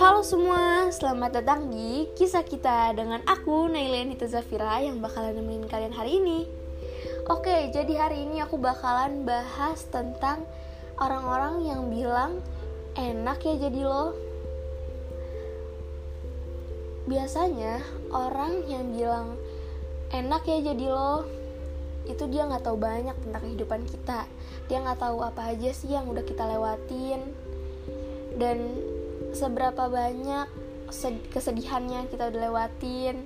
Halo semua, selamat datang di kisah kita dengan aku Naila Nita Zafira yang bakalan nemenin kalian hari ini. Oke, jadi hari ini aku bakalan bahas tentang orang-orang yang bilang enak ya jadi lo. Biasanya orang yang bilang enak ya jadi lo itu dia nggak tahu banyak tentang kehidupan kita. Dia nggak tahu apa aja sih yang udah kita lewatin. Dan seberapa banyak kesedihannya kita udah lewatin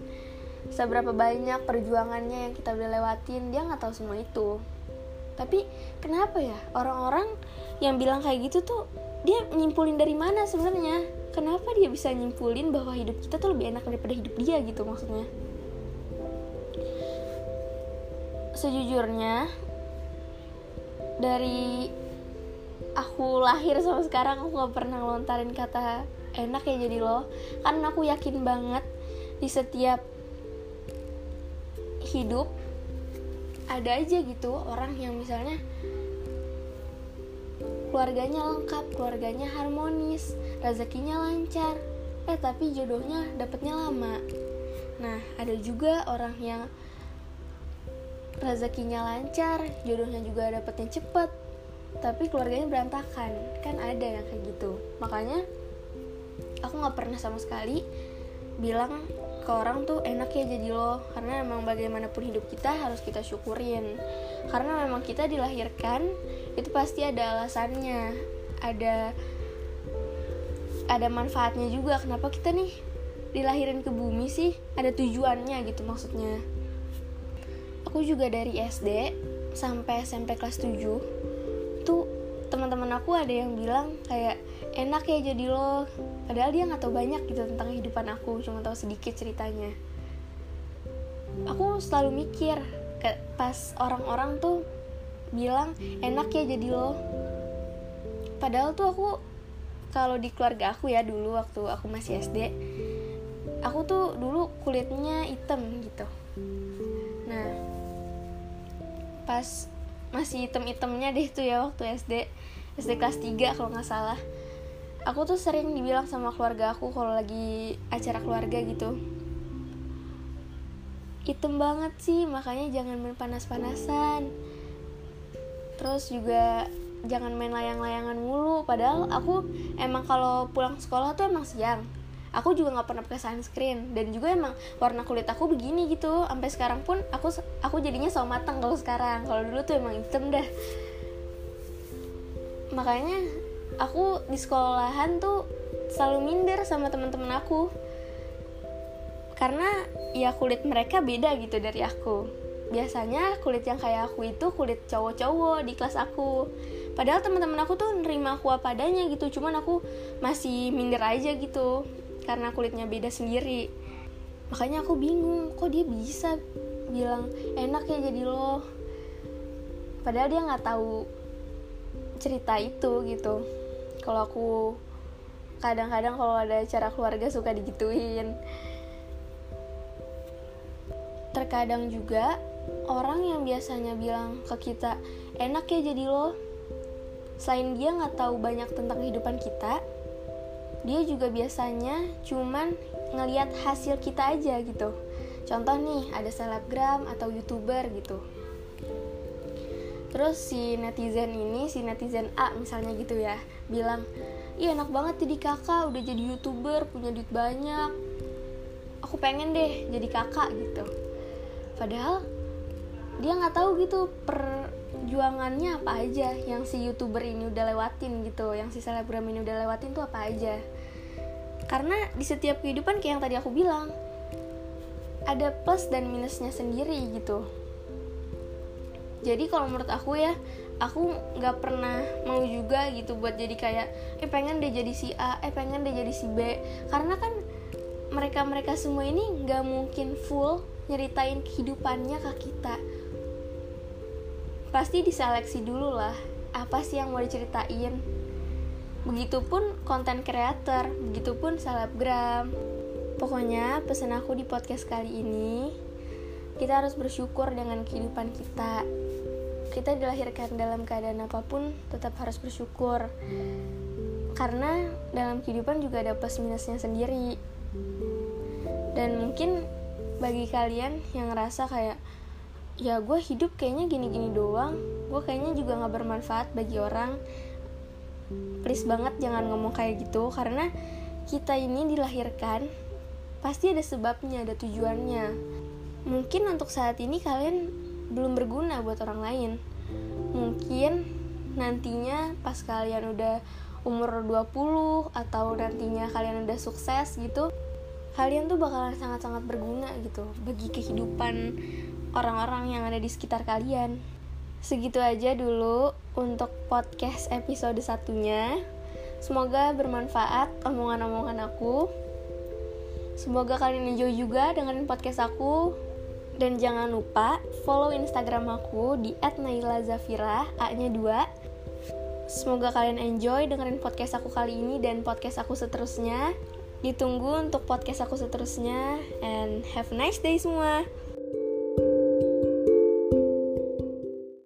seberapa banyak perjuangannya yang kita udah lewatin dia nggak tahu semua itu. Tapi kenapa ya orang-orang yang bilang kayak gitu tuh dia nyimpulin dari mana sebenarnya? Kenapa dia bisa nyimpulin bahwa hidup kita tuh lebih enak daripada hidup dia gitu maksudnya sejujurnya dari aku lahir sampai sekarang aku gak pernah ngelontarin kata enak ya jadi lo karena aku yakin banget di setiap hidup ada aja gitu orang yang misalnya keluarganya lengkap, keluarganya harmonis, rezekinya lancar, eh tapi jodohnya dapetnya lama. Nah, ada juga orang yang rezekinya lancar, jodohnya juga dapetnya cepet, tapi keluarganya berantakan. Kan ada yang kayak gitu. Makanya aku nggak pernah sama sekali bilang ke orang tuh enak ya jadi lo. Karena emang bagaimanapun hidup kita harus kita syukurin. Karena memang kita dilahirkan itu pasti ada alasannya. Ada ada manfaatnya juga kenapa kita nih dilahirin ke bumi sih? Ada tujuannya gitu maksudnya aku juga dari SD sampai SMP kelas 7 tuh teman-teman aku ada yang bilang kayak enak ya jadi lo. Padahal dia nggak tahu banyak gitu tentang kehidupan aku cuma tahu sedikit ceritanya. Aku selalu mikir pas orang-orang tuh bilang enak ya jadi lo. Padahal tuh aku kalau di keluarga aku ya dulu waktu aku masih SD aku tuh dulu kulitnya hitam gitu. Nah pas masih item-itemnya deh tuh ya waktu SD. SD kelas 3 kalau nggak salah. Aku tuh sering dibilang sama keluarga aku kalau lagi acara keluarga gitu. Item banget sih makanya jangan main panas-panasan. Terus juga jangan main layang-layangan mulu. Padahal aku emang kalau pulang sekolah tuh emang siang aku juga nggak pernah pakai sunscreen. Dan juga emang warna kulit aku begini gitu. Sampai sekarang pun aku aku jadinya so matang kalau sekarang. Kalau dulu tuh emang hitam dah. Makanya aku di sekolahan tuh selalu minder sama teman-teman aku. Karena ya kulit mereka beda gitu dari aku. Biasanya kulit yang kayak aku itu kulit cowok-cowok di kelas aku. Padahal teman-teman aku tuh nerima aku apa adanya gitu. Cuman aku masih minder aja gitu karena kulitnya beda sendiri. Makanya aku bingung kok dia bisa bilang enak ya jadi lo? Padahal dia nggak tahu cerita itu gitu. Kalau aku kadang-kadang kalau ada acara keluarga suka digituin. Terkadang juga orang yang biasanya bilang ke kita enak ya jadi lo? Selain dia nggak tahu banyak tentang kehidupan kita dia juga biasanya cuman ngeliat hasil kita aja gitu. Contoh nih ada selebgram atau youtuber gitu. Terus si netizen ini si netizen A misalnya gitu ya bilang iya enak banget jadi kakak udah jadi youtuber punya duit banyak. Aku pengen deh jadi kakak gitu. Padahal dia nggak tahu gitu perjuangannya apa aja yang si youtuber ini udah lewatin gitu yang si selebgram ini udah lewatin tuh apa aja? Karena di setiap kehidupan kayak yang tadi aku bilang ada plus dan minusnya sendiri gitu. Jadi kalau menurut aku ya aku nggak pernah mau juga gitu buat jadi kayak eh pengen deh jadi si A eh pengen deh jadi si B. Karena kan mereka mereka semua ini nggak mungkin full nyeritain kehidupannya ke kita pasti diseleksi dulu lah apa sih yang mau diceritain. Begitupun konten creator begitupun selebgram. Pokoknya pesan aku di podcast kali ini kita harus bersyukur dengan kehidupan kita. Kita dilahirkan dalam keadaan apa pun tetap harus bersyukur. Karena dalam kehidupan juga ada plus minusnya sendiri. Dan mungkin bagi kalian yang ngerasa kayak ya gue hidup kayaknya gini-gini doang. Gue kayaknya juga nggak bermanfaat bagi orang. Please banget jangan ngomong kayak gitu karena kita ini dilahirkan pasti ada sebabnya ada tujuannya. Mungkin untuk saat ini kalian belum berguna buat orang lain. Mungkin nantinya pas kalian udah umur 20 atau nantinya kalian udah sukses gitu kalian tuh bakalan sangat-sangat berguna gitu bagi kehidupan orang-orang yang ada di sekitar kalian Segitu aja dulu untuk podcast episode satunya. Semoga bermanfaat omongan-omongan aku. Semoga kalian enjoy juga dengerin podcast aku. Dan jangan lupa follow Instagram aku di @nailazafira, A-nya 2. Semoga kalian enjoy dengerin podcast aku kali ini dan podcast aku seterusnya. Ditunggu untuk podcast aku seterusnya and have a nice day semua.